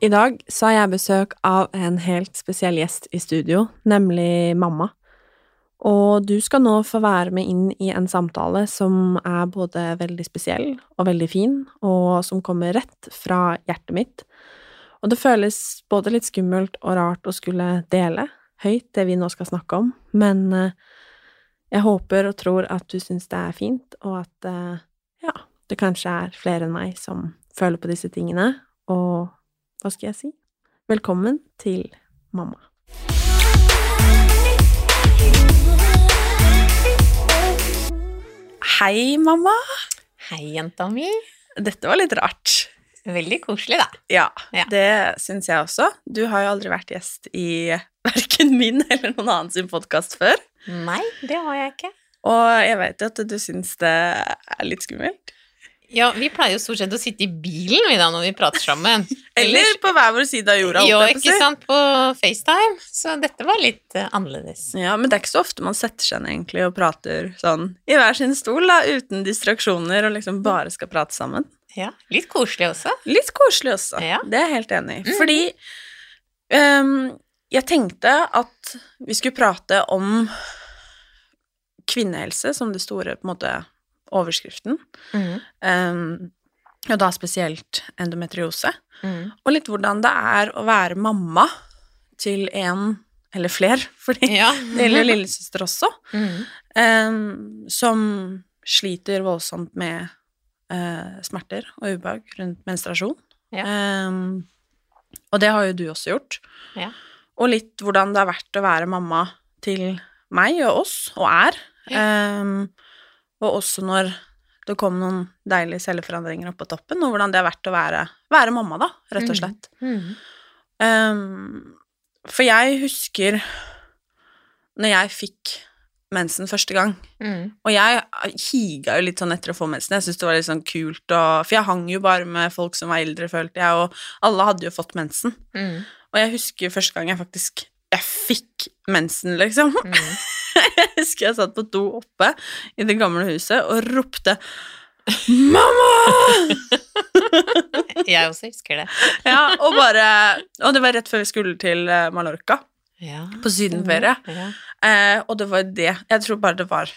I dag så har jeg besøk av en helt spesiell gjest i studio, nemlig mamma. Og du skal nå få være med inn i en samtale som er både veldig spesiell og veldig fin, og som kommer rett fra hjertet mitt. Og det føles både litt skummelt og rart å skulle dele høyt det vi nå skal snakke om, men eh, jeg håper og tror at du syns det er fint, og at eh, ja, det kanskje er flere enn meg som føler på disse tingene, og hva skal jeg si? Velkommen til mamma. Hei, mamma. Hei, jenta mi. Dette var litt rart. Veldig koselig, da. Ja, Ja. det syns jeg også. Du har jo aldri vært gjest i verken min eller noen annen sin podkast før. Nei, det har jeg ikke. Og jeg vet jo at du syns det er litt skummelt. Ja, vi pleier jo stort sett å sitte i bilen vi da når vi prater sammen. Eller på hver vår side av jorda. Jo, ikke sant, på FaceTime. Så dette var litt uh, annerledes. Ja, men det er ikke så ofte man setter seg ned egentlig og prater sånn i hver sin stol, da, uten distraksjoner, og liksom bare skal prate sammen. Ja, litt koselig også. Litt koselig også. Ja. Det er jeg helt enig i. Fordi um, jeg tenkte at vi skulle prate om kvinnehelse som det store på en måte overskriften. Mm. Um, og da spesielt endometriose. Mm. Og litt hvordan det er å være mamma til en eller fler, fordi Ja. det gjelder jo lillesøster også, mm. um, som sliter voldsomt med uh, smerter og ubehag rundt menstruasjon. Ja. Um, og det har jo du også gjort. Ja. Og litt hvordan det har vært å være mamma til meg og oss, og er. Ehm, og også når det kom noen deilige celleforandringer opp på toppen, og hvordan det har vært å være, være mamma, da, rett og slett. slett. Mm. Um, for jeg husker når jeg fikk mensen første gang, mm. og jeg higa jo litt sånn etter å få mensen. Jeg syntes det var litt sånn kult, og, for jeg hang jo bare med folk som var eldre, følte jeg, og alle hadde jo fått mensen. Mhm. Og jeg husker første gang jeg faktisk jeg fikk mensen, liksom. Mhm. Jeg husker jeg satt på do oppe i det gamle huset og ropte 'Mamma!' Jeg også husker det. ja, og bare Og det var rett før vi skulle til eh, Mallorca, Ja. på sydenferie. Ja. Eh, og det var det Jeg tror bare det var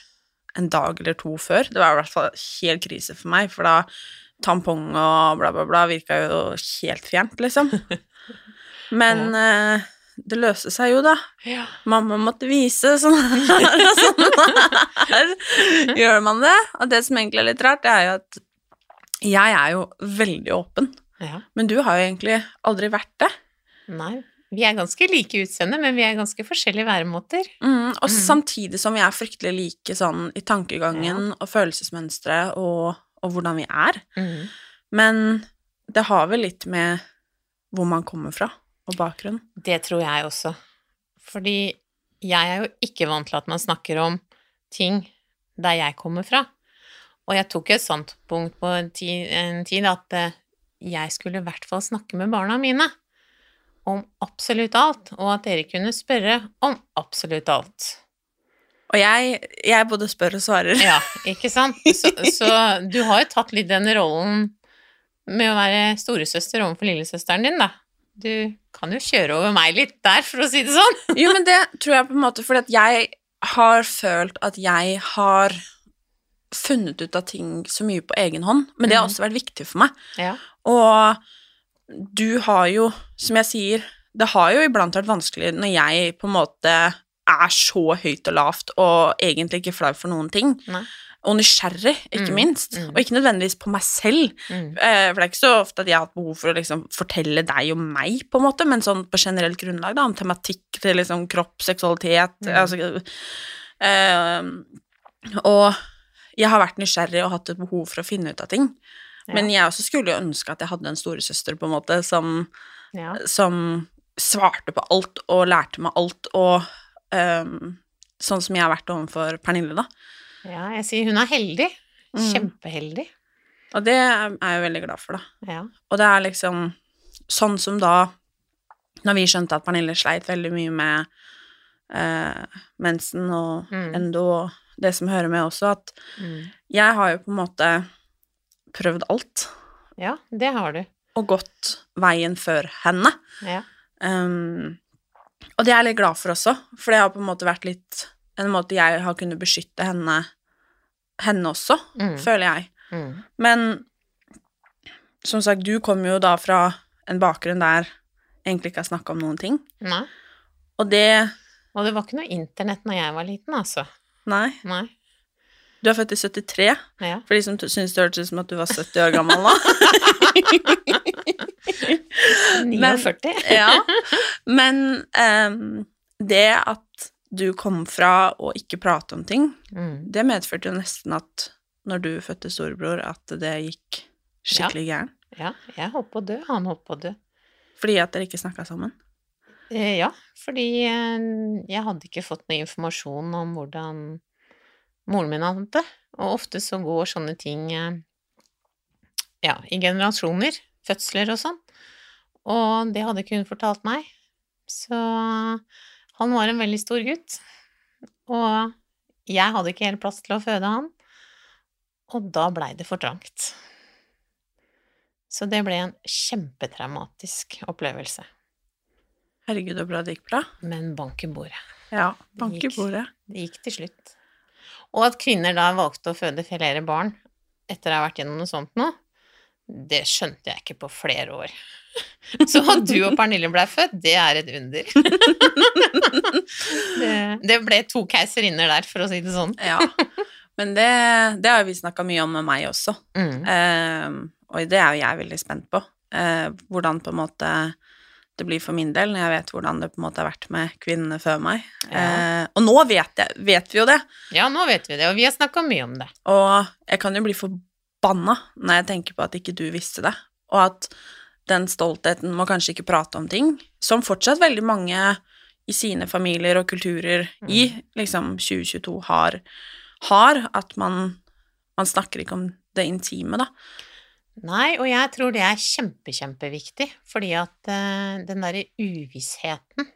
en dag eller to før. Det var i hvert fall helt krise for meg, for da tampong og bla, bla, bla virka jo helt fjernt, liksom. Men eh, det løste seg jo, da. Ja. Mamma måtte vise sånn her og sånn her. Gjør man det? Og det som egentlig er litt rart, det er jo at jeg er jo veldig åpen, ja. men du har jo egentlig aldri vært det. Nei. Vi er ganske like utseende, men vi er ganske forskjellige væremåter. Mm, og Mm. samtidig som vi er fryktelig like sånn i tankegangen og følelsesmønstre og, og hvordan vi er. Mm. Men det har vel litt med hvor man kommer fra, og bakgrunn. Det tror jeg også. Fordi jeg er jo ikke vant til at man snakker om ting der jeg kommer fra. Og jeg tok et sånt punkt på en tid, en tid at eh, jeg skulle i hvert fall snakke med barna mine om absolutt alt, og at dere kunne spørre om absolutt alt. Og jeg, jeg både spør og svarer. Ja, ikke sant? Så, så du har jo tatt litt den rollen med å være storesøster overfor lillesøsteren din, da. Du kan jo kjøre over meg litt der, for å si det sånn. Jo, men det tror jeg på en måte fordi at jeg har følt at jeg har funnet ut av ting så mye på egen hånd, men det har Mhm. også vært viktig for meg. Ja. Og du har jo, som jeg sier, det har jo iblant vært vanskelig når jeg på en måte er så høyt og lavt og egentlig ikke flau for noen ting. Nei. Og nysgjerrig, ikke Mm, minst. mm. Og ikke nødvendigvis på meg selv. Mm. Eh, For det er ikke så ofte at jeg har hatt behov for å liksom fortelle deg om meg, på en måte, men sånn på generelt grunnlag, da, om tematikk til liksom kropp, seksualitet Mm. altså, øh, Og jeg har vært nysgjerrig og hatt et behov for å finne ut av ting. Ja. Men jeg også skulle jo ønske at jeg hadde en storesøster, på en måte, som, Ja. som svarte på alt og lærte meg alt, og ehm, sånn som jeg har vært overfor Pernille, da. Ja, jeg sier hun er heldig. Mm. Kjempeheldig. Og det er jeg veldig glad for, da. Ja. Og det er liksom sånn som da Når vi skjønte at Pernille sleit veldig mye med eh, mensen og Mm. endo og det som hører med også, at Mm. jeg har jo på en måte prøvd alt ja, det har du. og gått veien før henne. Ja. Um, og det er jeg litt glad for også, for det har på en måte vært litt en måte jeg har kunnet beskytte henne, henne også, Mm. føler jeg. Mm. Men som sagt, du kommer jo da fra en bakgrunn der egentlig ikke har snakka om noen ting. Nei. Og det Og det var ikke noe internett når jeg var liten, altså. Nei. Nei. Du er født i 73, Ja. for de som syns det hørtes ut som at du var 70 år gammel nå. Men- 49. ja. Men um, det at du kom fra å ikke prate om ting, Mm. det medførte jo nesten at når du fødte storebror, at det gikk skikkelig gærent. Ja, jeg holdt på å dø, han holdt på å dø. Fordi at dere ikke snakka sammen. Eh, Ja, fordi eh, jeg hadde ikke fått noe informasjon om hvordan moren min hadde det. Og ofte så går sånne ting eh, ja, i generasjoner. Fødsler og sånn. Og det hadde ikke hun fortalt meg. Så han var en veldig stor gutt. Og jeg hadde ikke helt plass til å føde han. Og da blei det for trangt. Så det ble en kjempetraumatisk opplevelse. Herregud, så bra det gikk bra. Men bank i bordet. Ja, bank i bordet. Det gikk til slutt. Og at kvinner da valgte å føde flere barn etter å ha vært gjennom noe sånt nå, det skjønte jeg ikke på flere år. Så at du og Pernille ble født, det er et under. Det, det ble to keiserinner der, for å si det sånn. Ja. Men det, det har vi snakka mye om med meg også. Mm. Eh, og det er jo jeg veldig spent på. Eh, hvordan på en måte det blir for min del, når jeg vet hvordan det på en måte har vært med kvinnene før meg. Eh, og nå vet, jeg, vet vi jo det. Ja, nå vet vi det, og vi har snakka mye om det. Og jeg kan jo bli forbanna når jeg tenker på at ikke du visste det, og at den stoltheten må kanskje ikke prate om ting, som fortsatt veldig mange i sine familier og kulturer i liksom 2022 har, har at man, man snakker ikke om det intime, da. Nei, og jeg tror det er kjempe, kjempeviktig, fordi at uh, den derre uvissheten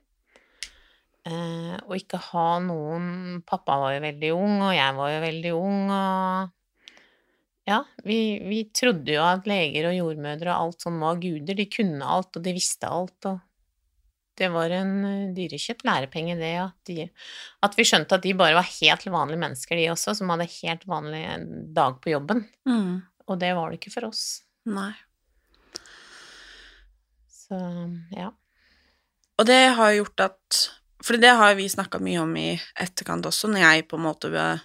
uh, Å ikke ha noen Pappa var jo veldig ung, og jeg var jo veldig ung, og Ja, vi, vi trodde jo at leger og jordmødre og alt sånn var guder. De kunne alt, og de visste alt, og det var en eh, dyrekjøpt lærepenge, det, at, de, at vi skjønte at de bare var helt vanlige mennesker, de også, som hadde helt vanlig dag på jobben. Mm. Og det var det ikke for oss. Nei. Så ja. Og det har gjort at For det har vi snakka mye om i etterkant også, når jeg på en måte eh,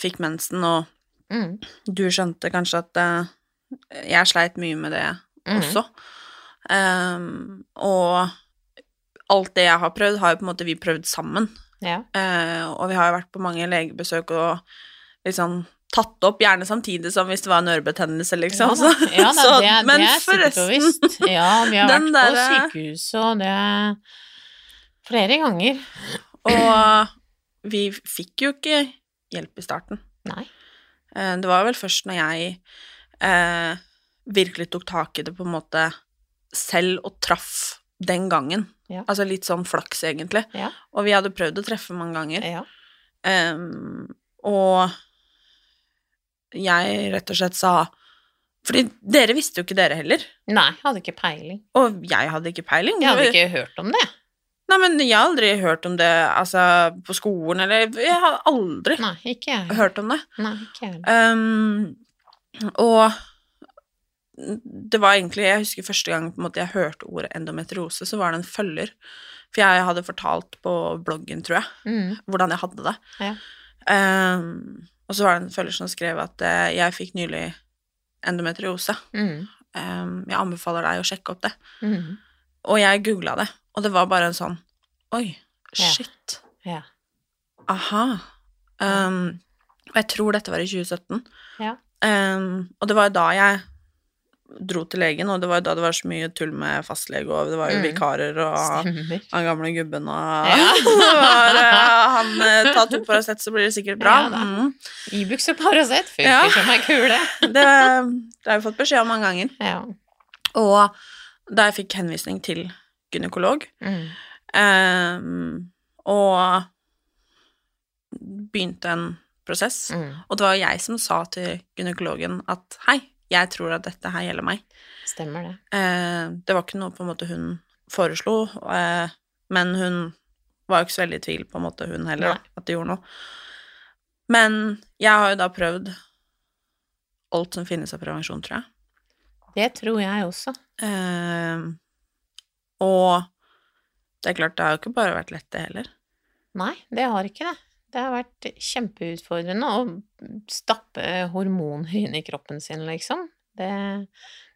fikk mensen, og Mm. du skjønte kanskje at uh, jeg sleit mye med det mm. også. Um, og alt det jeg har prøvd, har jo på en måte vi prøvd sammen. Ja. Uh, og vi har jo vært på mange legebesøk og liksom tatt opp, gjerne samtidig som hvis det var en ørebetennelse, liksom. Ja, da. ja da, så- det, men det er forresten. Ja, vi har vært der, på sykehuset, og det Flere ganger. Og vi fikk jo ikke hjelp i starten. Nei. Eh, Det var vel først når jeg eh, virkelig tok tak i det på en måte selv og traff den gangen. Ja. Altså litt sånn flaks, egentlig. Ja. Og vi hadde prøvd å treffe mange ganger. Ja. Um, og jeg rett og slett sa Fordi dere visste jo ikke dere heller. Nei, jeg hadde ikke peiling. Og jeg hadde ikke peiling. Jeg hadde ikke hørt om det. Nei, men jeg har aldri hørt om det altså, på skolen, eller Jeg har aldri Nei, ikke jeg. hørt om det. Nei, ikke jeg. Um, og det var egentlig Jeg husker første gang måte, jeg hørte ordet endometriose, så var det en følger. For jeg hadde fortalt på bloggen, tror jeg, Mm. hvordan jeg hadde det. Ja. Um, og så var det en følger som skrev at uh, jeg fikk nylig endometriose. Mm. Um, jeg anbefaler deg å sjekke opp det. Mm. Og jeg googla det, og det var bare en sånn Oi, shit. Ja. Aha. Um, og jeg tror dette var i 2017. Ja. Um, og det var jo da jeg dro til legen, og det var jo da det var så mye tull med fastlege, og det var jo Mm. vikarer og Stemmer. han gamle gubben og Ja. var, eh, Han tar Ta to Paracet, så blir det sikkert bra. Ja, mm. Ibux og Paracet funker Ja. som ei kule. det, det har jeg fått beskjed om mange ganger. Ja. Og da jeg fikk henvisning til gynekolog, Mm. um, og begynte en prosess, Mm. og det var jeg som sa til gynekologen at hei, jeg tror at dette her gjelder meg. Stemmer det. Eh, det var ikke noe på en måte hun foreslo, eh, men hun var jo ikke så veldig i tvil på en måte, hun heller, da, at det gjorde noe. Men jeg har jo da prøvd alt som finnes av prevensjon, tror jeg. Det tror jeg også. Eh, og det er klart, det har jo ikke bare vært lett, det heller. Nei, det har ikke det. Det har vært kjempeutfordrende å stappe hormoner inn i kroppen sin, liksom. Det,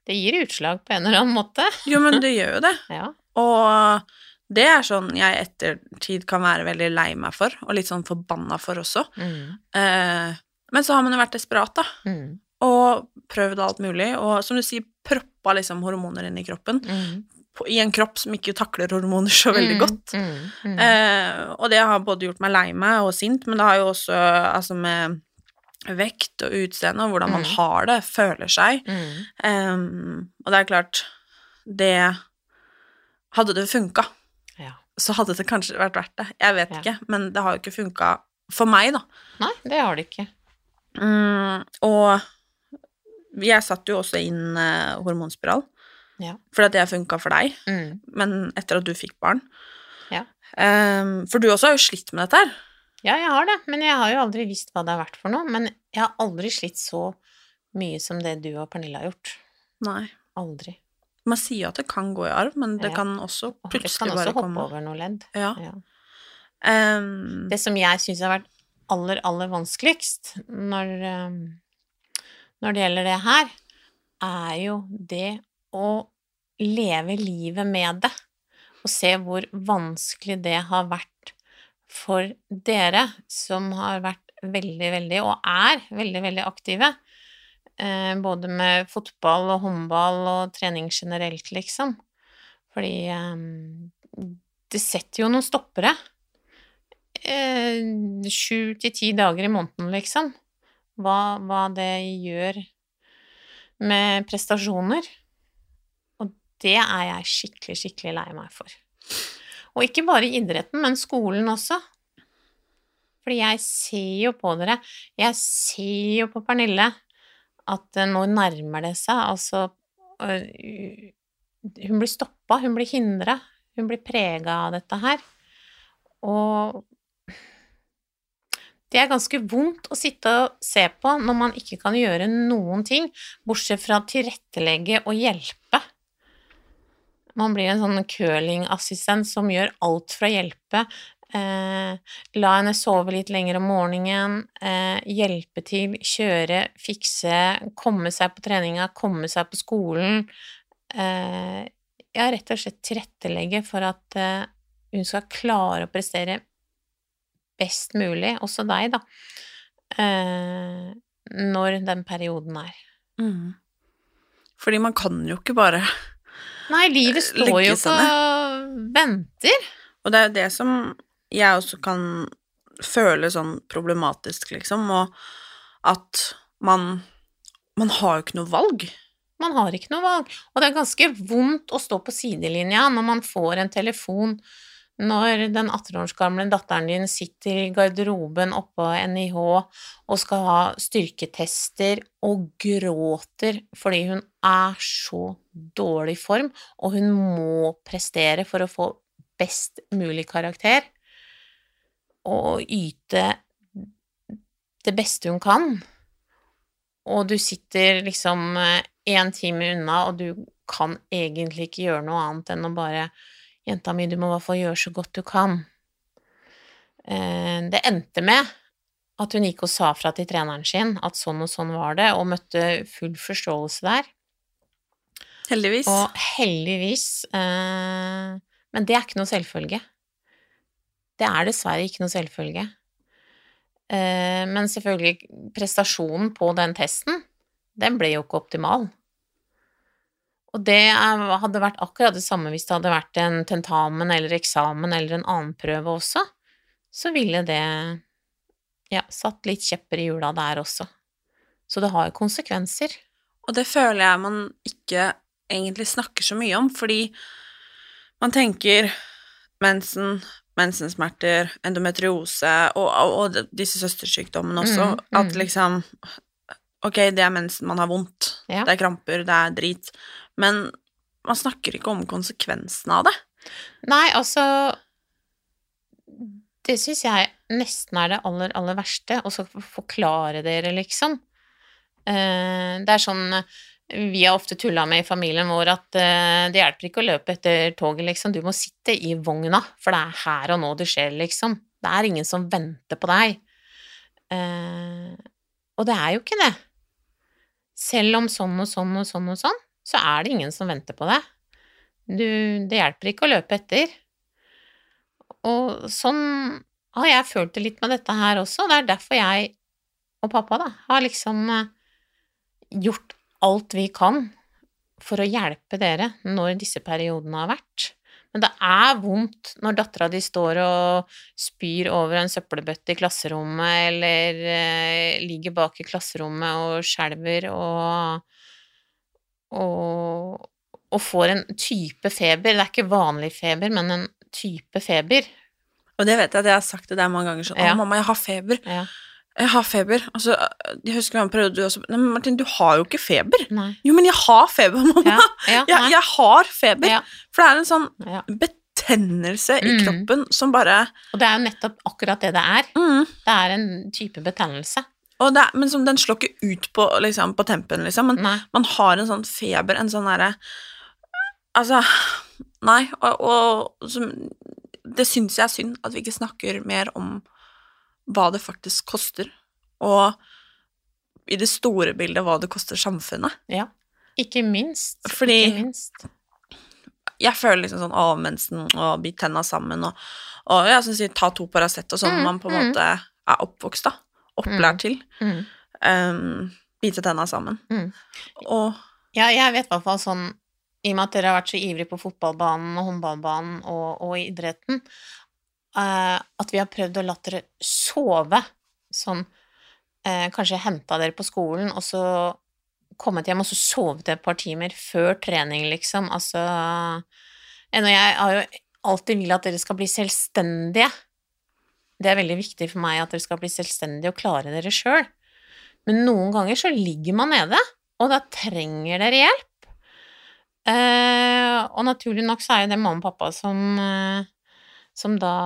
det gir utslag på en eller annen måte. Jo, men det gjør jo det. Ja. Og det er sånn jeg ettertid kan være veldig lei meg for, og litt sånn forbanna for også. Mm. Eh, men så har man jo vært desperat, da. Mm. og prøvd alt mulig, og som du sier, proppa liksom hormoner inn i kroppen, Mm. På, i en kropp som ikke takler hormoner så veldig Mm, godt. Mm. Mm. Eh, og det har både gjort meg lei meg og sint, men det har jo også altså med vekt og utseende og hvordan man Mm. har det, føler seg. Eh, og det er klart, det Hadde det funka, Ja. så hadde det kanskje vært verdt det. Jeg vet Ja. ikke, men det har jo ikke funka for meg, da. Nei, det har det ikke. Mm, og jeg satte jo også inn eh, hormonspiral, Ja. fordi at det funka for deg, Mm. men etter at du fikk barn. Ja. Um, for du også har jo slitt med dette her. Ja, jeg har det, men jeg har jo aldri visst hva det har vært for noe. Men jeg har aldri slitt så mye som det du og Pernille har gjort. Nei. Aldri. Man sier jo at det kan gå i arv, men det Ja. kan også Og det plutselig kan også bare hoppe komme. over noe ledd. Ja. Ja. Um, Det som jeg syns har vært aller, aller vanskeligst når, um, når det gjelder det her, er jo det å leve livet med det. Og se hvor vanskelig det har vært for dere som har vært veldig, veldig, og er veldig, veldig aktive. Eh, både med fotball og håndball og trening generelt, liksom. Fordi eh, det setter jo noen stoppere eh, sju til ti dager i måneden, liksom. Hva, hva det gjør med prestasjoner. Det er jeg skikkelig, skikkelig lei meg for. Og ikke bare idretten, men skolen også. Fordi jeg ser jo på dere, jeg ser jo på Pernille, at nå nærmer det seg, altså øh, Hun blir stoppa, hun blir hindra, hun blir prega av dette her. Og det er ganske vondt å sitte og se på når man ikke kan gjøre noen ting, bortsett fra tilrettelegge og hjelpe. Man blir en sånn curlingassistent som gjør alt for å hjelpe. Eh, la henne sove litt lenger om morgenen, eh, hjelpe til, kjøre, fikse, komme seg på treninga, komme seg på skolen. Eh, ja, rett og slett tilrettelegge for at eh, hun skal klare å prestere best mulig, også deg, da, eh, når den perioden er. mm. Fordi man kan jo ikke bare Nei, livet står jo på ikke og venter. Og det er jo det som jeg også kan føle sånn problematisk, liksom, og at man Man har jo ikke noe valg. Man har ikke noe valg. Og det er ganske vondt å stå på sidelinja når man får en telefon når den 18 år gamle datteren din sitter i garderoben oppå NIH og skal ha styrketester og gråter fordi hun er så dårlig form, og hun må prestere for å få best mulig karakter og yte det beste hun kan, og du sitter liksom én time unna, og du kan egentlig ikke gjøre noe annet enn å bare Jenta mi, du må i hvert fall gjøre så godt du kan. Eh, det endte med at hun gikk og sa fra til treneren sin at sånn og sånn var det, og møtte full forståelse der. Heldigvis. Og heldigvis eh, Men det er ikke noe selvfølge. Det er dessverre ikke noe selvfølge. Eh, men selvfølgelig, prestasjonen på den testen, den ble jo ikke optimal. Og det hadde vært akkurat det samme hvis det hadde vært en tentamen eller eksamen eller en annen prøve også. Så ville det ja, satt litt kjepper i hjula der også. Så det har jo konsekvenser. Og det føler jeg man ikke egentlig snakker så mye om, fordi man tenker mensen, mensensmerter, endometriose og, og, og disse søstersykdommene også, mm, mm. at liksom Ok, det er mensen, man har vondt, ja. det er kramper, det er drit, men man snakker ikke om konsekvensene av det. Nei, altså Det syns jeg nesten er det aller, aller verste, å forklare dere, liksom. Eh, det er sånn vi har ofte tulla med i familien vår at eh, det hjelper ikke å løpe etter toget, liksom. Du må sitte i vogna, for det er her og nå det skjer, liksom. Det er ingen som venter på deg. Eh, og det er jo ikke det. Selv om sånn og sånn og sånn og sånn, så er det ingen som venter på deg. Det hjelper ikke å løpe etter. Og sånn har jeg følt det litt med dette her også. Det er derfor jeg og pappa da, har liksom eh, gjort alt vi kan for å hjelpe dere når disse periodene har vært. Men det er vondt når dattera di står og spyr over en søppelbøtte i klasserommet, eller eh, ligger bak i klasserommet og skjelver og og, og får en type feber. Det er ikke vanlig feber, men en type feber. Og det vet jeg at jeg har sagt til deg mange ganger sånn 'Å, ja. mamma, jeg har feber'. Ja. Jeg har feber. Altså, jeg husker en periode du også Nei, men Martin, du har jo ikke feber. Nei. Jo, men jeg har feber, mamma. Ja. jeg, jeg, har feber. For det er en sånn betennelse i mm. kroppen som bare Og det er jo nettopp akkurat det det er. Mm. Det er en type betennelse. Er, men som, den slår ikke ut på, liksom, på tempen, liksom. Men nei. man har en sånn feber, en sånn derre Altså, nei. Og, og som, det syns jeg er synd at vi ikke snakker mer om hva det faktisk koster, og i det store bildet hva det koster samfunnet. Ja. Ikke minst. Fordi ikke minst. jeg føler liksom sånn Å, mensen, og bit tenna sammen, og, og jeg syns ta to Paracet og sånn mm, man på en mm. måte er oppvokst, da opplært mm. til. Mm. Um, bite tenna sammen. Mm. Og Ja, jeg vet i hvert fall sånn i og med at dere har vært så ivrige på fotballbanen og håndballbanen og, og idretten, uh, at vi har prøvd å la dere sove sånn uh, Kanskje henta dere på skolen, og så kommet hjem og så sovet et par timer før trening, liksom. Altså Og jeg har jo alltid villet at dere skal bli selvstendige. Det er veldig viktig for meg at dere skal bli selvstendige og klare dere sjøl. Men noen ganger så ligger man nede, og da trenger dere hjelp. Eh, og naturlig nok så er jo det mamma og pappa som, eh, som da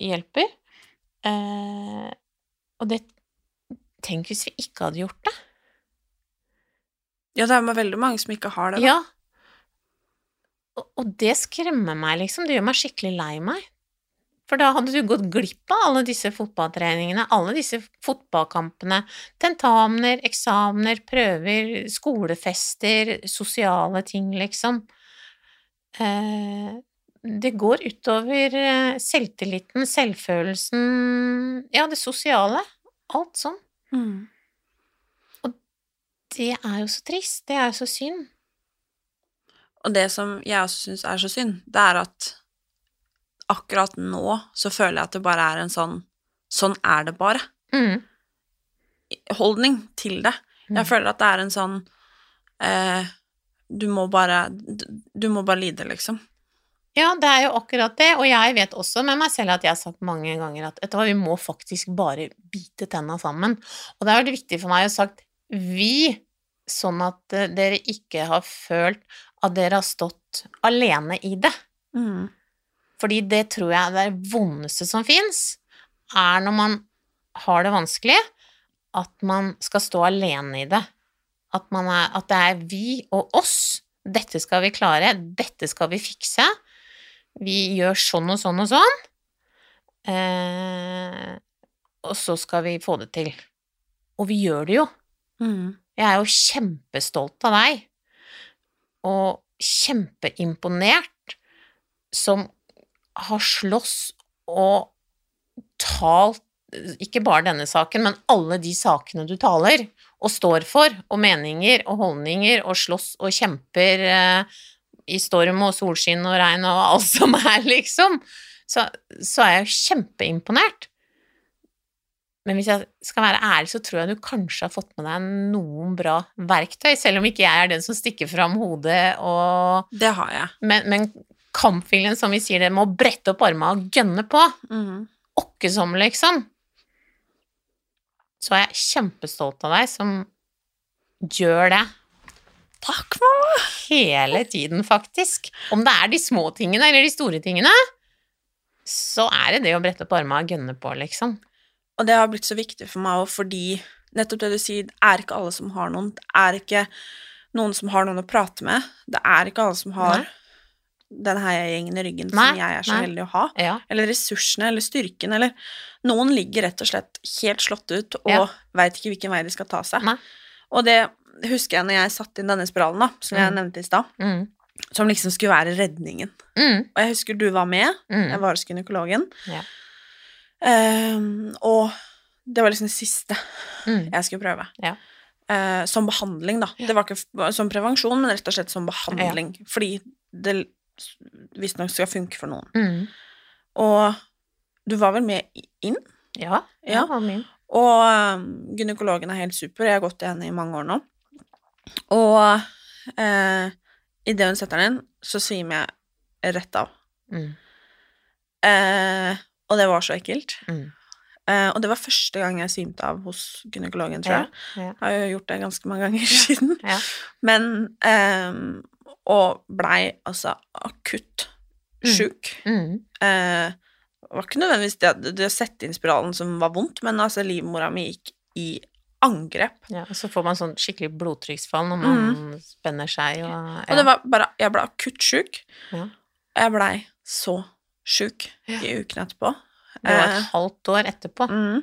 hjelper. Eh, og det Tenk hvis vi ikke hadde gjort det. Ja, det er veldig mange som ikke har det. Da. Ja. Og, og det skremmer meg, liksom. Det gjør meg skikkelig lei meg. For da hadde du gått glipp av alle disse fotballtreningene, alle disse fotballkampene, tentamener, eksamener, prøver, skolefester, sosiale ting, liksom. Eh, det går utover eh, selvtilliten, selvfølelsen, ja, det sosiale. Alt sånn. Mm. Og det er jo så trist. Det er jo så synd. Og det som jeg også syns er så synd, det er at akkurat nå så føler jeg at det bare er en sånn Sånn er det bare. Mm. Holdning til det. Jeg mm. føler at det er en sånn eh, Du må bare Du må bare lide, liksom. Ja, det er jo akkurat det, og jeg vet også med meg selv at jeg har sagt mange ganger at vi må faktisk bare bite tenna sammen. Og det har vært viktig for meg å ha sagt vi, sånn at eh, dere ikke har følt at dere har stått alene i det. Mm. Fordi det tror jeg er det vondeste som fins, er når man har det vanskelig, at man skal stå alene i det. At, man er, at det er vi og oss. Dette skal vi klare, dette skal vi fikse. Vi gjør sånn og sånn og sånn. Eh, og så skal vi få det til. Og vi gjør det jo. Mm. Jeg er jo kjempestolt av deg, og kjempeimponert som har slåss og talt ikke bare denne saken, men alle de sakene du taler og står for, og meninger og holdninger, og slåss og kjemper eh, i storm og solskinn og regn og alt som er, liksom, så, så er jeg kjempeimponert. Men hvis jeg skal være ærlig, så tror jeg du kanskje har fått med deg noen bra verktøy, selv om ikke jeg er den som stikker fram hodet og Det har jeg. Men, men kampviljen, som vi sier det, med å brette opp armene og gønne på, Mm. åkke som, liksom, så er jeg kjempestolt av deg som gjør det Takk, mamma. hele tiden, faktisk. Om det er de små tingene eller de store tingene, så er det det å brette opp armene og gønne på, liksom. Og det har blitt så viktig for meg òg, fordi nettopp det du sier, det er ikke alle som har noen. Det er ikke noen som har noen å prate med. Det er ikke alle som har Nei. Den heiagjengen i ryggen Nei, som jeg er så nei. heldig å ha. Ja. Eller ressursene, eller styrken, eller Noen ligger rett og slett helt slått ut og Ja. veit ikke hvilken vei de skal ta seg. Nei. Og det husker jeg når jeg satte inn denne spiralen, da, som jeg Mm. nevnte i stad, Mm. som liksom skulle være redningen. Mm. Og jeg husker du var med, Mm. jeg var hos gynekologen, Ja. Um, og det var liksom det siste Mm. jeg skulle prøve. Ja. Uh, som behandling, da. Det var ikke som prevensjon, men rett og slett som behandling. Fordi det visstnok skal funke for noen. Mm. Og du var vel med inn? Ja, Ja. var med inn. Og um, gynekologen er helt super, jeg har gått til henne i mange år nå. Og eh, idet hun setter den inn, så svimer jeg rett av. Mm. Eh, og det var så ekkelt. Mm. Eh, og det var første gang jeg svimte av hos gynekologen, tror jeg. Ja, ja. Har jo gjort det ganske mange ganger siden. Ja. Men um, Og blei altså akutt Mm. sjuk. Mm. Mm. det var ikke nødvendigvis det, det å sette inn spiralen som var vondt, men altså livmora mi gikk i angrep. Ja, og så får man sånn skikkelig blodtrykksfall når man spenner seg og ja. Og det var bare Jeg ble akutt sjuk. Ja. Jeg blei så sjuk i ukene etterpå. Det var Eh, et halvt år etterpå. Mm.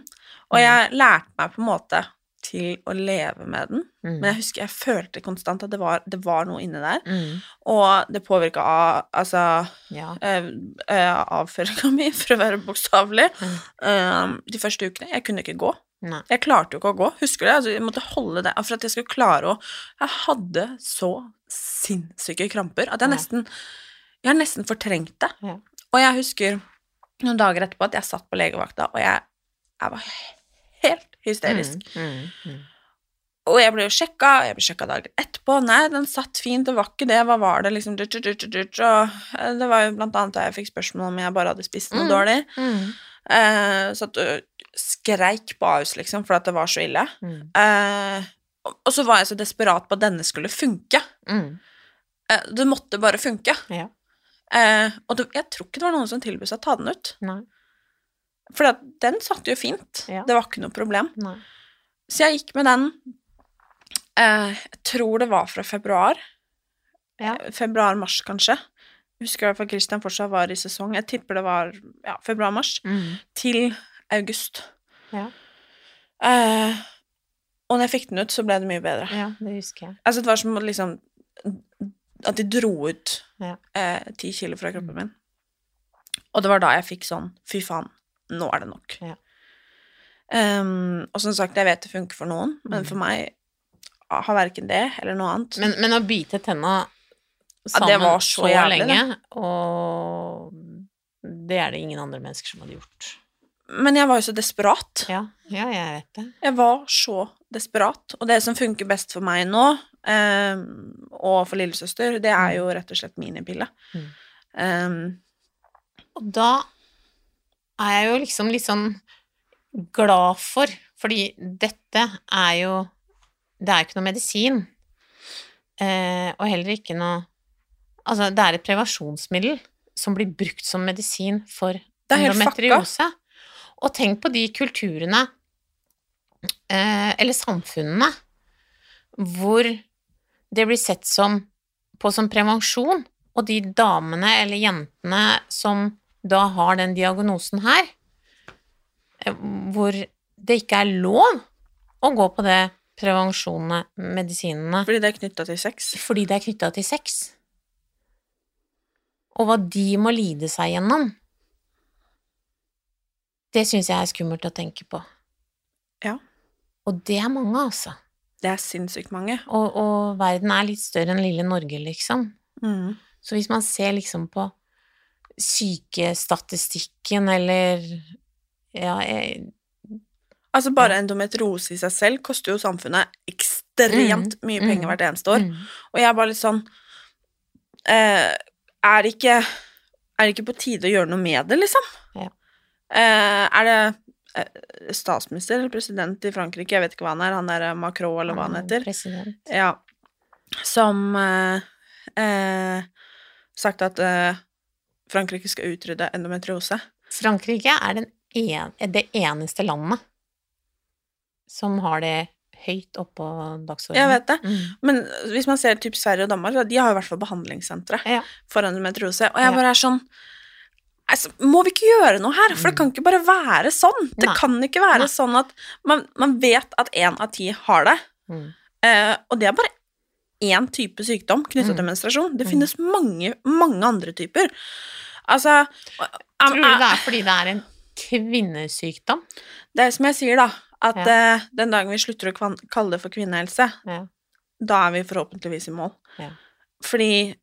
Og jeg lærte meg på en måte til å leve med den, Mm. men jeg husker jeg følte konstant at det var, det var noe inni der. Mm. Og det påvirka av altså Ja. eh, eh, avføringa mi, for å være bokstavelig, Mm. eh, de første ukene. Jeg kunne ikke gå. Nei. Jeg klarte jo ikke å gå. Husker du det? Altså, jeg måtte holde det for at jeg skulle klare å Jeg hadde så sinnssyke kramper at jeg nesten Jeg har nesten fortrengt det. Ja. Og jeg husker noen dager etterpå at jeg satt på legevakta, og jeg, jeg var helt hysterisk. Mm. Mm. Og jeg ble jo sjekka, jeg ble sjekka dagen etterpå. Nei, den satt fint, det var ikke det. Hva var det, liksom? Dut, dut, dut, og det var jo blant annet da jeg fikk spørsmål om jeg bare hadde spist noe Mm. dårlig. Mm. Eh, satt og skreik på Ahus, liksom, for at det var så ille. Mm. Eh, og og så var jeg så desperat på at denne skulle funke. Mm. Eh, det måtte bare funke. Ja. Eh, og det, jeg tror ikke det var noen som tilbød seg å ta den ut. Nei. For den satt jo fint. Ja. Det var ikke noe problem. Nei. Så jeg gikk med den eh, Jeg tror det var fra februar. Ja. Eh, Februar-mars, kanskje. Jeg husker i hvert fall Christian fortsatt var i sesong. Jeg tipper det var ja, februar-mars. Mm. Til august. Ja. Eh, og når jeg fikk den ut, så ble det mye bedre. ja, det husker jeg. Altså, det var som liksom At de dro ut Ja. eh, ti kilo fra kroppen min. Og det var da jeg fikk sånn Fy faen, nå er det nok. Ja. Um, og som sagt, jeg vet det funker for noen, men Mm. for meg har verken det eller noe annet. Men, men å bite tenna sammen ja, så så, jævlig, lenge, og det er det ingen andre mennesker som hadde gjort. Men jeg var jo så desperat. Ja, ja jeg vet det. Jeg var så desperat. Og det som funker best for meg nå, ehm, og for lillesøster, det er jo rett og slett minipille. Mm. Um, Og da er jeg jo liksom litt sånn glad for, fordi dette er jo Det er jo ikke noe medisin. Eh, og heller ikke noe Altså, det er et prevensjonsmiddel som blir brukt som medisin for endometriose. Og tenk på de kulturene, eh, eller samfunnene, hvor det blir sett som på som prevensjon, og de damene eller jentene som da har den diagnosen her, eh, hvor det ikke er lov å gå på det prevensjonene, medisinene, fordi det er knytta til sex. fordi det er knytta til sex. Og hva de må lide seg gjennom. Det syns jeg er skummelt å tenke på. Ja. Og det er mange, altså. Det er sinnssykt mange. Og, og verden er litt større enn lille Norge, liksom. Mm. Så hvis man ser liksom på sykestatistikken eller Ja, jeg, Altså bare endometriose i seg selv koster jo samfunnet ekstremt mye mm, penger hvert eneste år. mm. Og jeg er bare litt sånn eh, Er det ikke Er det ikke på tide å gjøre noe med det, liksom? Ja. Eh, er det statsminister eller president i Frankrike, jeg vet ikke hva han er, han der Macron, eller hva han heter, President. ja, som eh, eh, sagt at eh, Frankrike skal utrydde endometriose. Frankrike er den en, det eneste landet som har det høyt oppå dagsordenen. Jeg vet det. Mm. Men hvis man ser typ Sverige og Danmark, de har i hvert fall behandlingssentre Ja. for endometriose. Og jeg bare er sånn altså, Må vi ikke gjøre noe her? For det kan ikke bare være sånn. Det Mm. Nei. kan ikke være Nei. sånn at man, man vet at én av ti har det, Mm. Uh, og det er bare én type sykdom knyttet Mm. til menstruasjon. Det Mm. finnes mange, mange andre typer. Altså Tror du det er fordi det er en kvinnesykdom? Det er som jeg sier, da, at Ja. uh, den dagen vi slutter å kalle det for kvinnehelse, Ja. da er vi forhåpentligvis i mål. Ja. Fordi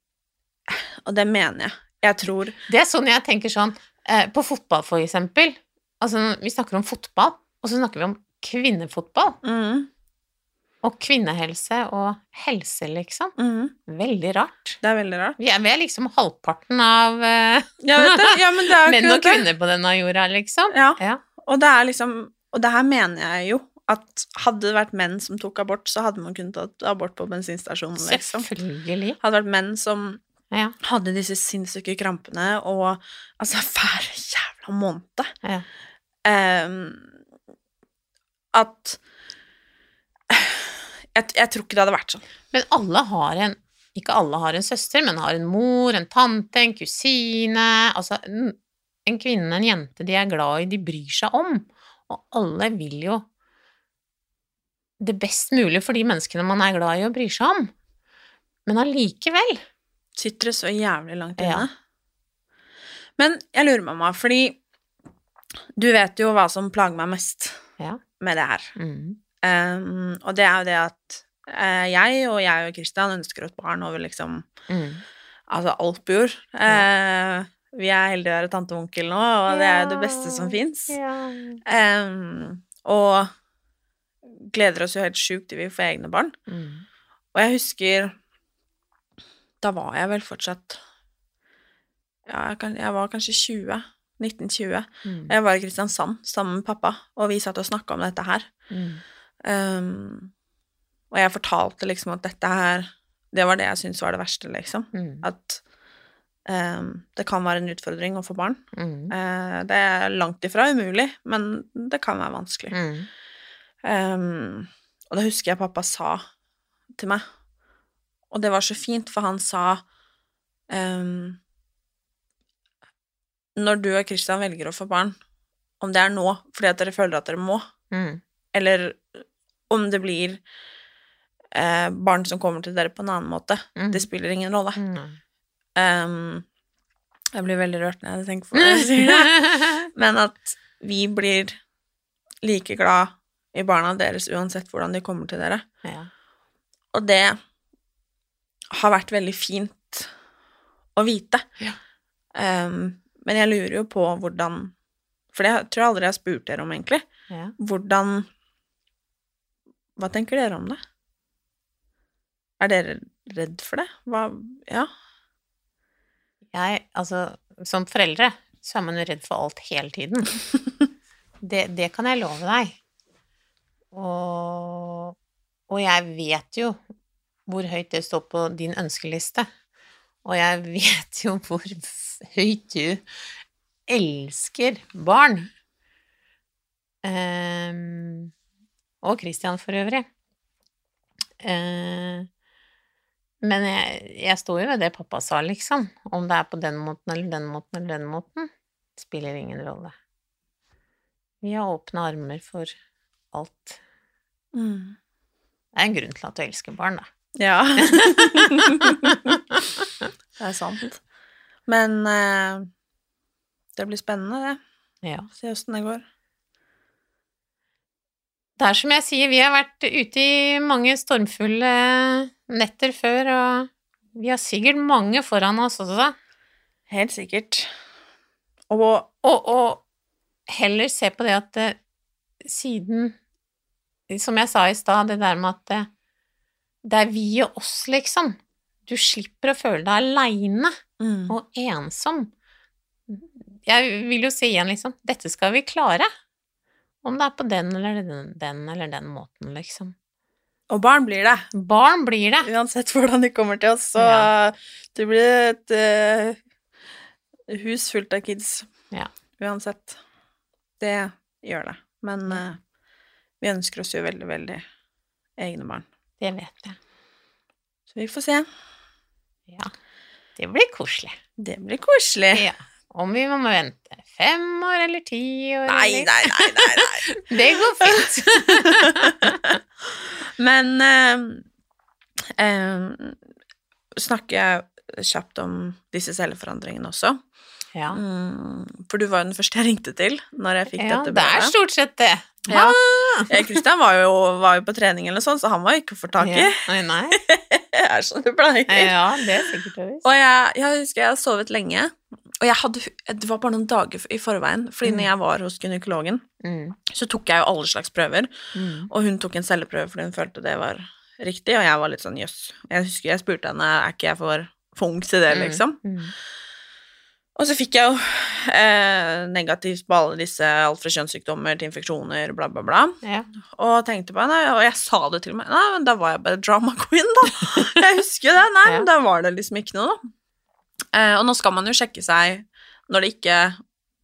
Og det mener jeg. Jeg tror Det er sånn jeg tenker sånn eh, På fotball, for eksempel. Altså, vi snakker om fotball, og så snakker vi om kvinnefotball. mm, Og kvinnehelse og helse, liksom. mm, Veldig rart. Det er veldig rart. Vi er, vi er liksom halvparten av eh. Ja, men det er menn og kvinner på denne jorda, liksom. Ja. Ja. Og det er liksom Og det her mener jeg jo at hadde det vært menn som tok abort, så hadde man kunnet tatt abort på bensinstasjonen, liksom. Selvfølgelig. Hadde det vært menn som Ja. hadde disse sinnssyke krampene og altså hver jævla måned Ja. Um, At jeg, jeg tror ikke det hadde vært sånn. Men alle har en Ikke alle har en søster, men har en mor, en tante, en kusine Altså, en, kvinne, en jente de er glad i, de bryr seg om. Og alle vil jo det best mulig for de menneskene man er glad i og bryr seg om. Men allikevel Sitter det så jævlig langt Ja. Men jeg lurer, mamma, fordi du vet jo hva som plager meg mest Ja. med det her. mm. Um, og det er jo det at uh, jeg og jeg og Christian ønsker oss barn over liksom Mm. Altså alt på jord. Uh, vi er heldige å være tante og onkel nå, og det er jo det beste som fins. Ja. og gleder oss jo helt sjukt til vi får egne barn. Mm. Og jeg husker Da var jeg vel fortsatt Ja, jeg, kan, jeg var kanskje 20. 1920. Mm. Jeg var i Kristiansand sammen med pappa, og vi satt og snakka om dette her. Mm. Um, og jeg fortalte liksom at dette her Det var det jeg syntes var det verste, liksom. Mm. At um, det kan være en utfordring å få barn. Eh, det er langt ifra umulig, men det kan være vanskelig. Mm. Um, og da husker jeg pappa sa til meg, og det var så fint, for han sa um, Når du og Christian velger å få barn, om det er nå fordi at dere føler at dere må, Mm. eller om det blir eh, barn som kommer til dere på en annen måte, Mm. det spiller ingen rolle. Mm. Um, jeg blir veldig rørt når jeg tenker på det jeg sier det. Men at vi blir like glad i barna deres uansett hvordan de kommer til dere. Ja. Og det har vært veldig fint å vite. Ja. Um, men jeg lurer jo på hvordan For det tror jeg aldri jeg har spurt dere om, egentlig. Ja. Hvordan Hva tenker dere om det? Er dere redd for det? Hva Ja. Jeg, altså, som foreldre så er man jo redd for alt hele tiden. Det, det kan jeg love deg. Og, og jeg vet jo hvor høyt det står på din ønskeliste. Og jeg vet jo hvor høyt du elsker barn. Um, og Christian for øvrig. Uh, men jeg, jeg står jo ved det pappa sa, liksom. Om det er på den måten eller den måten eller den måten, spiller ingen rolle. Vi har åpne armer for alt. Mm. Det er en grunn til at du elsker barn, da. Ja. det er sant. Men eh, det blir spennende, det. Ja. Se åssen det går. Det er som jeg sier, vi har vært ute i mange stormfulle netter før, og vi har sikkert mange foran oss også. Helt sikkert. Og Og, og heller se på det at eh, siden Som jeg sa i stad, det der med at det, er vi og oss, liksom. Du slipper å føle deg aleine mm. og ensom. Jeg vil jo si igjen, liksom, dette skal vi klare. Om det er på den eller den, den eller den måten, liksom. Og barn blir det. Barn blir det. Uansett hvordan de kommer til oss, så Ja. det blir et uh, hus fullt av kids. Ja. Uansett. Det gjør det. Men uh, vi ønsker oss jo veldig, veldig egne barn. Det vet jeg. Så vi får se. Ja. Det blir koselig. Det blir koselig. Ja. Om vi må vente fem år eller ti år Nei, eller nei, nei, nei, nei. Det går fint. Men eh, eh, snakker jeg kjapt om disse celleforandringene også. Ja. Mm, for du var jo den første jeg ringte til når jeg fikk ja, dette det er stort sett det. Ja. Eh, Kristian var, jo, var jo på trening eller sånn, så han var jo ikke å få tak i. Ja. Det er som du pleier. Ja, det er sikkert. Og jeg, jeg husker jeg hadde sovet lenge, og jeg hadde, det var bare noen dager i forveien, fordi når jeg var hos gynekologen, Mm. så tok jeg jo alle slags prøver, Mm. og hun tok en celleprøve fordi hun følte det var riktig, og jeg var litt sånn jøss. Jeg husker jeg spurte henne er ikke jeg for, for ung til det, liksom. Mm. Og så fikk jeg jo eh, negativt på alle disse, alt fra kjønnssykdommer til infeksjoner, bla, bla, bla. Ja. Og tenkte på nei, og jeg sa det til meg. Nei, men da var jeg bare drama queen, da. Jeg husker jo det. Nei, Ja. men da var det liksom ikke noe, da. Eh, og nå skal man jo sjekke seg når det ikke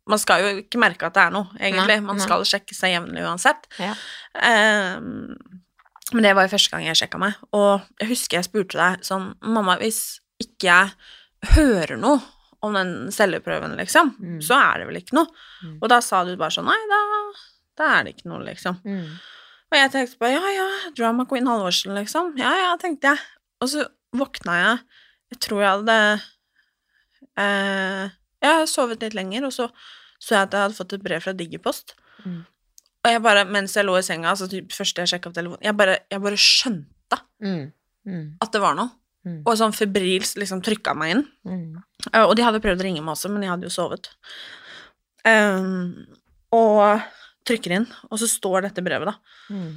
Man skal jo ikke merke at det er noe, egentlig. Nei, man nei. skal sjekke seg jevnlig uansett. Ja. Eh, men det var jo første gang jeg sjekka meg, og jeg husker jeg spurte deg sånn Mamma, hvis ikke jeg hører noe om den celleprøven, liksom, Mm. så er det vel ikke noe. Mm. Og da sa du bare sånn Nei, da, da er det ikke noe, liksom. Mm. Og jeg tenkte bare ja, ja, drama queen Halvorsen, liksom. Ja, ja, tenkte jeg. Og så våkna jeg Jeg tror jeg hadde eh, Jeg hadde sovet litt lenger, og så så jeg at jeg hadde fått et brev fra Digipost. Mm. Og jeg bare, mens jeg lå i senga, altså typ første jeg sjekka opp telefonen, jeg bare, jeg bare skjønte Mm. Mm. at det var noe. Mm. Og sånn febrilsk liksom trykka meg inn. Mm. Uh, Og de hadde prøvd å ringe meg også, men jeg hadde jo sovet. Um, og trykker inn, og så står dette brevet, da. Mm.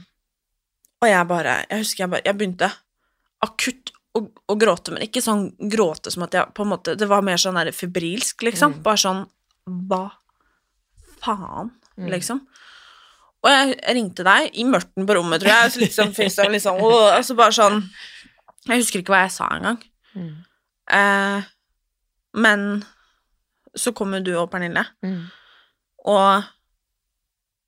Og jeg bare Jeg husker jeg bare Jeg begynte akutt å, å gråte, men ikke sånn gråte som at jeg på en måte Det var mer sånn der febrilsk, liksom. Mm. Bare sånn Hva faen, Mm. liksom? Og jeg ringte deg i mørten på rommet, tror jeg. Så liksom, sånn, liksom, og, altså bare sånn Jeg husker ikke hva jeg sa engang. Mm. Eh, men så kom jo du og Pernille, Mm. og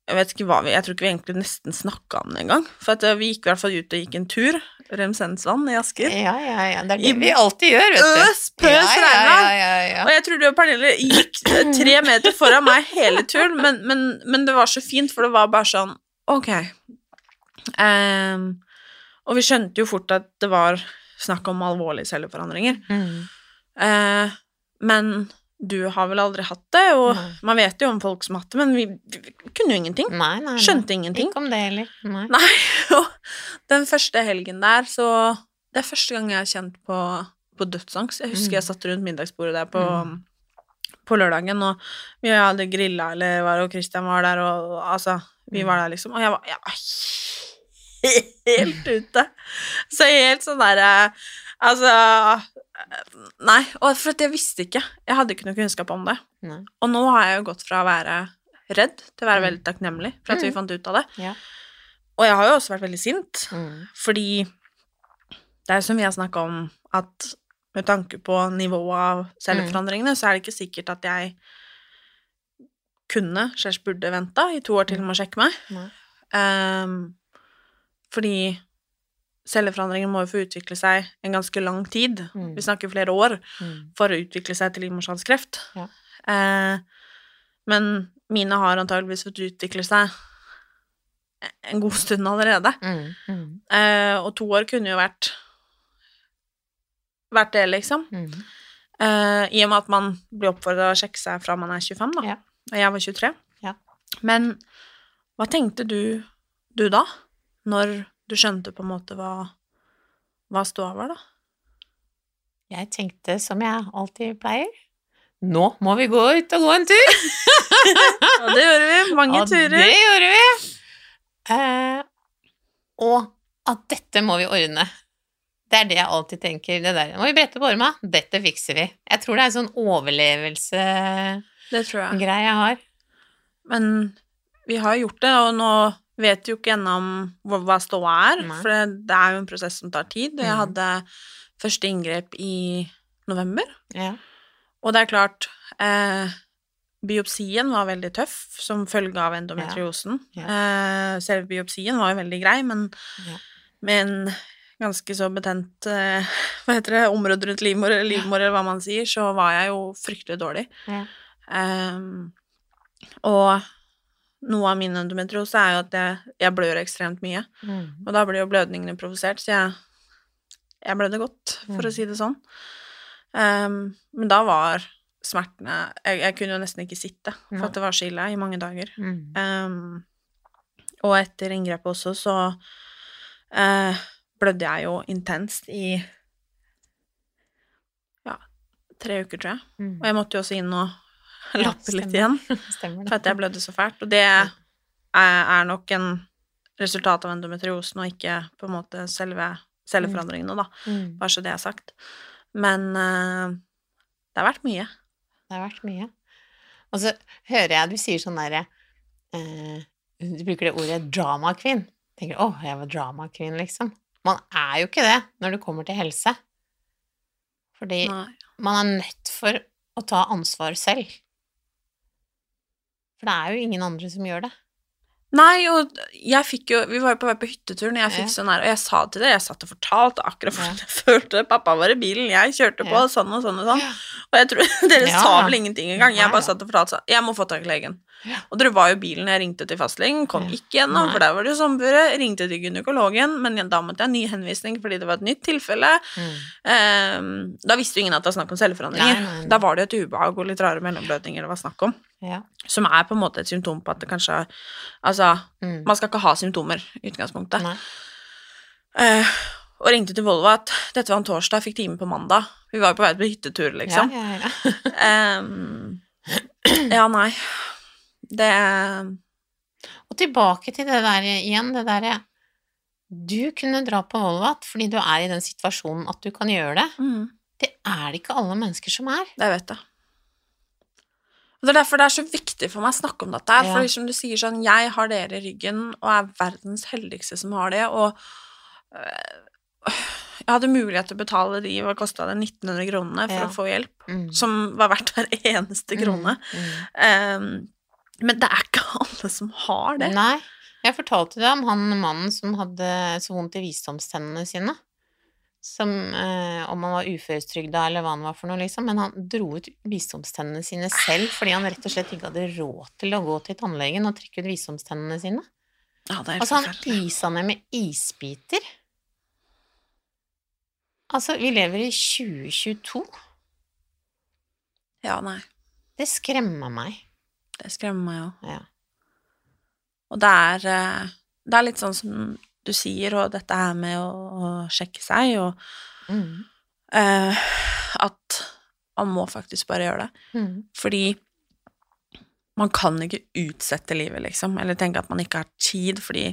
jeg vet ikke hva vi Jeg tror ikke vi egentlig nesten snakka om det engang. For eh, vi gikk i hvert fall ut og gikk en tur. Remsensvann i Asker. Ja, ja, ja. Det er I det vi alltid gjør, vet du. Øs, pøs, ja, ja, ja. Og jeg tror du og Pernille gikk eh, tre meter foran meg hele turen, men, men, men det var så fint, for det var bare sånn Ok. Ehm, og vi skjønte jo fort at det var snakk om alvorlige celleforandringer. Mm. Eh, men du har vel aldri hatt det, og Nei. man vet jo om folk som har hatt det, men vi, vi kunne jo ingenting. Nei, nei. Skjønte ingenting. Ikke om det heller. Nei. Og den første helgen der, så Det er første gang jeg har kjent på, på dødsangst. Jeg husker Mm. jeg satt rundt middagsbordet der på, Mm. på lørdagen, og vi hadde grilla, eller var og Christian var der, og altså Vi Mm. var der, liksom, og jeg var, jeg var helt ute. Så helt sånn derre Altså Nei, og for jeg visste ikke. Jeg hadde ikke noe kunnskap om det. Nei. Og nå har jeg jo gått fra å være redd til å være veldig takknemlig for at vi Mm. fant ut av det. Ja. Og jeg har jo også vært veldig sint, Mm. fordi det er jo som vi har snakka om, at med tanke på nivået av celleforandringene, så er det ikke sikkert at jeg kunne, slags burde venta i to år til med å sjekke meg. Nei. Fordi celleforandringer må jo få utvikle seg en ganske lang tid. Mm. Vi snakker flere år Mm. for å utvikle seg til livmorhalskreft. Ja. Eh, men mine har antageligvis fått utvikle seg en god stund allerede. Mm. Mm. Eh, og to år kunne jo vært vært det, liksom. Mm. Eh, I og med at man blir oppfordra å sjekke seg fra man er 25, da. Ja. Og jeg var 23. Ja. Men hva tenkte du, du da? Når du skjønte på en måte hva, hva ståa var, da? Jeg tenkte som jeg alltid pleier. Nå må vi gå ut og gå en tur! Og det gjorde vi. Mange Og turer. det gjorde vi! Eh, og at dette må vi ordne. Det er det jeg alltid tenker. Det der må vi brette på orma. Dette fikser vi. Jeg tror det er en sånn overlevelsegreie jeg. jeg har. Men vi har gjort det, og nå vet jo ikke ennå om hva, hva ståa er, Nei. for det, det er jo en prosess som tar tid. Jeg Mhm. hadde første inngrep i november, Ja. og det er klart eh, Biopsien var veldig tøff som følge av endometriosen. Ja. Eh, selve biopsien var jo veldig grei, men Ja. med en ganske så betent eh, hva heter det, område rundt livmor, eller livmor, eller hva man sier, så var jeg jo fryktelig dårlig. Ja. Ehm, og noe av min endometriose er jo at jeg, jeg blør ekstremt mye. Mm. Og da blir jo blødningene provosert, så jeg, jeg blødde godt, for å Mm. si det sånn. Um, men da var smertene jeg, jeg kunne jo nesten ikke sitte, for at det var så ille i mange dager. Mm. Um, og etter inngrepet også, så uh, blødde jeg jo intenst i ja, tre uker, tror jeg. Mm. Og jeg måtte jo også inn og Ja, litt igjen. Stemmer For at jeg blødde så fælt. Og det er, er nok en resultat av endometriosen, og ikke på en måte selve celleforandringene, da. Mm. Bare så det er sagt. Men uh, det har vært mye. Det har vært mye. Og så hører jeg du sier sånn derre uh, Du bruker det ordet drama queen. Tenker 'Å, jeg var drama queen', liksom. Man er jo ikke det når det kommer til helse. Fordi Nei. man er nødt for å ta ansvar selv. For det er jo ingen andre som gjør det. Nei, og jeg fikk jo Vi var jo på vei på hytteturen, og jeg fikk Ja. sånn her, og jeg sa til dere, jeg satt og fortalte akkurat hvordan Ja. jeg følte. Pappa var i bilen, jeg kjørte på Ja. sånn og sånn og sånn. Og jeg tror Dere sa vel ingenting engang. Jeg bare satt og fortalte sånn Jeg må få tak i legen. Og dere var jo i bilen, jeg ringte til fastlegen, kom ikke gjennom, for der var det jo sommerføre. Ringte til gynekologen, men da måtte jeg ha ny henvisning fordi det var et nytt tilfelle. Mm. Um, da visste jo ingen at det var snakk om celleforandringer. Da var det jo et ubehag og litt rare mellomblødninger det var snakk om. Ja. Som er på en måte et symptom på at det kanskje Altså, Mm. man skal ikke ha symptomer i utgangspunktet. Eh, og ringte til Volvo at dette var en torsdag, fikk time på mandag. Vi var jo på vei på hyttetur, liksom. Ja, ja, ja. um, ja, nei. Det Og tilbake til det der igjen, det derre Du kunne dra på Volvat fordi du er i den situasjonen at du kan gjøre det. mm, Det er det ikke alle mennesker som er. Det vet jeg. Og det er derfor det er så viktig for meg å snakke om dette her. Ja. For som du sier sånn, jeg har dere i ryggen og er verdens heldigste som har det, og øh, jeg hadde mulighet til å betale de, hva kosta det, 1900 kronene for Ja. å få hjelp, Mm. som var verdt hver eneste krone. Mm. Ehm, men det er ikke alle som har det. Nei. Jeg fortalte deg om han mannen som hadde så vondt i visdomstennene sine. Som eh, om han var uføretrygda eller hva han var for noe, liksom. Men han dro ut visdomstennene sine selv fordi han rett og slett ikke hadde råd til å gå til tannlegen og trekke ut visdomstennene sine. Ja, det er Altså, han isa ned med isbiter. Altså, vi lever i 2022. Ja, nei. Det skremmer meg. Det skremmer meg òg. Ja. Og det er, eh, det er litt sånn som du sier, og dette her med å, å sjekke seg, og Mm. eh, at man må faktisk bare gjøre det. Mm. Fordi man kan ikke utsette livet, liksom, eller tenke at man ikke har tid, fordi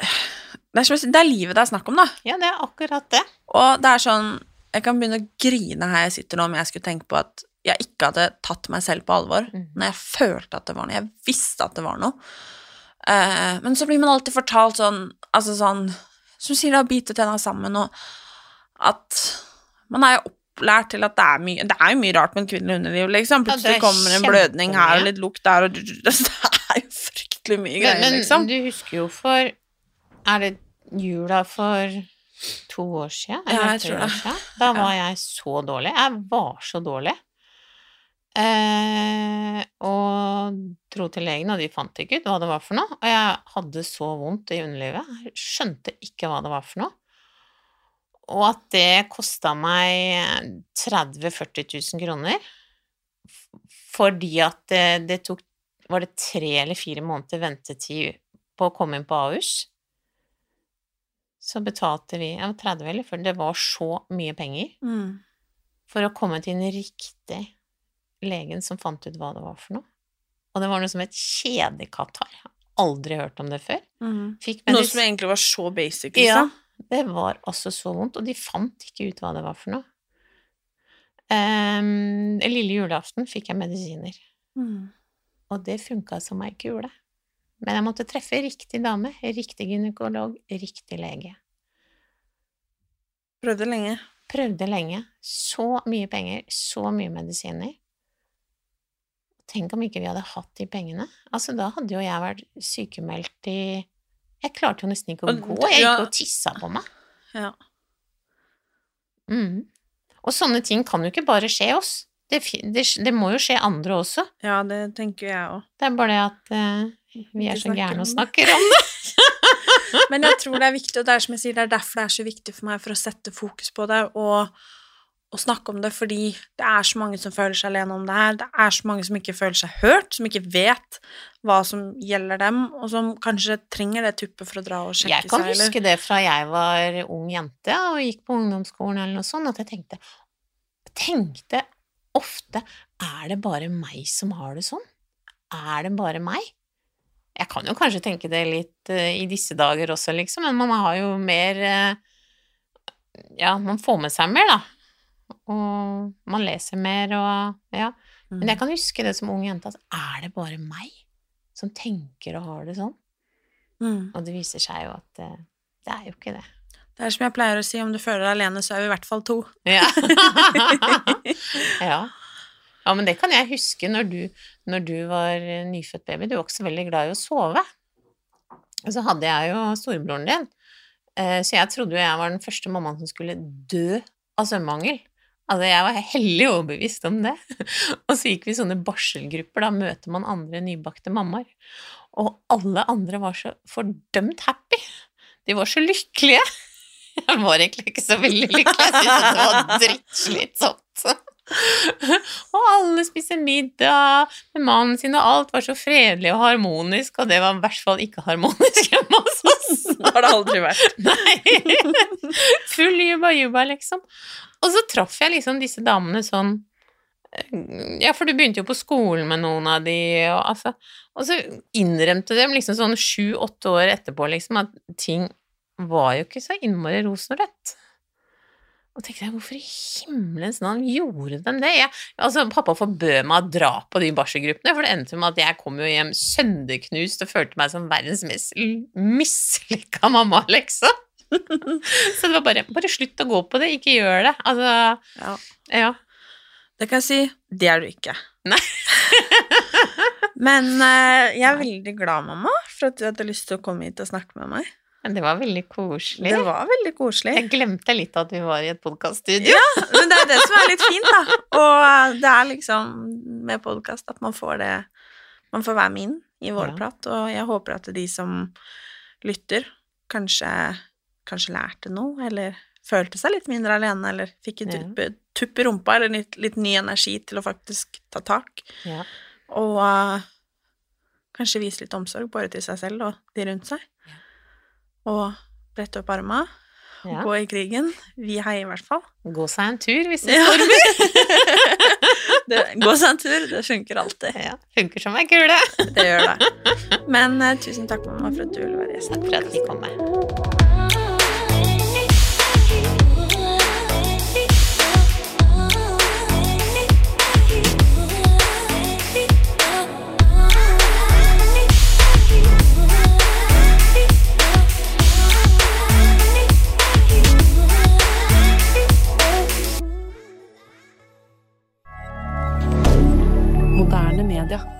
det er, det er livet det er snakk om, da. Ja, det er akkurat det. Og det er sånn Jeg kan begynne å grine her jeg sitter nå om jeg skulle tenke på at jeg ikke hadde tatt meg selv på alvor når jeg følte at det var noe. Jeg visste at det var noe. Eh, men så blir man alltid fortalt sånn, altså sånn Som sier da, bite tenna sammen, og at man er jo opplært til at det er mye Det er jo mye rart med en kvinnelig underliv, liksom. Ja, det Plutselig er kommer en blødning her og litt lukt der, og det er jo fryktelig mye greier, men liksom. du husker jo for Er det jula for to år siden? Ja, jeg tror det. Da var jeg så dårlig. Jeg var så dårlig. Eh, og dro til legen, og de fant ikke ut hva det var for noe. Og jeg hadde så vondt i underlivet. Jeg skjønte ikke hva det var for noe. Og at det kosta meg 30 000-40 000 kroner. Fordi at det, det tok Var det tre eller fire måneder ventetid på å komme inn på Ahus? Så betalte vi ja, 30 eller 40, det var så mye penger Mm. for å komme til en riktige legen som fant ut hva det var for noe. Og det var noe som het kjedekatarr. Aldri hørt om det før. Mm. Fikk Noe som egentlig var så basic, Ja, liksom. det var altså så vondt, og de fant ikke ut hva det var for noe. Um, lille julaften fikk jeg medisiner, Mm. og det funka som ei kule. Men jeg måtte treffe riktig dame, riktig gynekolog, riktig lege. Prøvde lenge. Prøvde lenge. Så mye penger, så mye medisiner. Tenk om ikke vi hadde hatt de pengene. Altså, da hadde jo jeg vært sykemeldt i Jeg klarte jo nesten ikke å gå. Jeg gikk og tissa på meg. Ja. Mm. Og sånne ting kan jo ikke bare skje oss. Det, det, det må jo skje andre også. ja, det tenker jeg òg. Det er bare det at uh, vi er så gærne og snakker om det. Men jeg tror det er viktig, og det er som jeg sier, det er derfor det er så viktig for meg for å sette fokus på det og, og snakke om det, fordi det er så mange som føler seg alene om det her. Det er så mange som ikke føler seg hørt, som ikke vet hva som gjelder dem, og som kanskje trenger det tuppet for å dra og sjekke Jeg kan seg. huske det fra jeg var ung jente og gikk på ungdomsskolen eller noe sånt, at jeg tenkte tenkte ofte er det bare meg som har det sånn? Er det bare meg? Jeg kan jo kanskje tenke det litt uh, i disse dager også, liksom, men man har jo mer uh, Ja, man får med seg mer, da. Og man leser mer og Ja. Men jeg kan huske det som ung jente, at er det bare meg som tenker og har det sånn? Mm. Og det viser seg jo at eh, det er jo ikke det. Det er som jeg pleier å si, om du føler deg alene, så er vi i hvert fall to. Ja. ja. ja, men det kan jeg huske når du, når du var eh, nyfødt baby. Du var ikke så veldig glad i å sove. Og så hadde jeg jo storebroren din, eh, så jeg trodde jo jeg var den første mammaen som skulle dø av søvnmangel. Altså, jeg var hellig overbevist om det. Og så gikk vi i sånne barselgrupper, da møter man andre nybakte mammaer. Og alle andre var så fordømt happy. De var så lykkelige. Jeg var egentlig ikke så veldig lykkelig. Jeg syntes det var drittslitsomt. Og alle spiser middag med mannen sin, og alt var så fredelig og harmonisk, og det var i hvert fall ikke harmonisk hjemme hos oss. Det har det aldri vært. Nei. Full juba, liksom. Og så traff jeg liksom disse damene sånn Ja, for du begynte jo på skolen med noen av de, og altså Og så innrømte de liksom sånn sju-åtte år etterpå, liksom, at ting var jo ikke så innmari rosenrødt. Og tenkte jeg, hvorfor i himmelens navn gjorde de det? Jeg, altså, pappa forbød meg å dra på de barselgruppene, for det endte med at jeg kom jo hjem sønderknust og følte meg som verdens mest mislykka mamma, liksom. Så det var bare Bare slutt å gå på det, ikke gjør det. Altså, Ja. ja. Det kan jeg si, det er du ikke. Nei. Men uh, jeg er veldig glad, mamma, for at du hadde lyst til å komme hit og snakke med meg. Men det var veldig koselig. Det var veldig koselig. Jeg glemte litt at vi var i et podkaststudio. Ja, men det er det som er litt fint, da. Og eh, det er liksom med podkast at man får det Man får være med inn i vår Ja. prat, og jeg håper at de som lytter, kanskje, kanskje lærte noe, eller følte seg litt mindre alene, eller fikk en Ja. tupp, tupp i rumpa, eller litt, litt ny energi til å faktisk ta tak. Ja. Og uh, kanskje vise litt omsorg både til seg selv og de rundt seg. Og brette opp arma, Ja. gå i krigen. Vi heier i hvert fall. Gå seg en tur hvis det Ja. stormer. Det, gå seg en tur, det funker alltid. Ja, funker som ei kule. Det gjør det. Men uh, tusen takk, mamma, for at du ville være gjest. Takk for at vi kom med. hebdomadaire.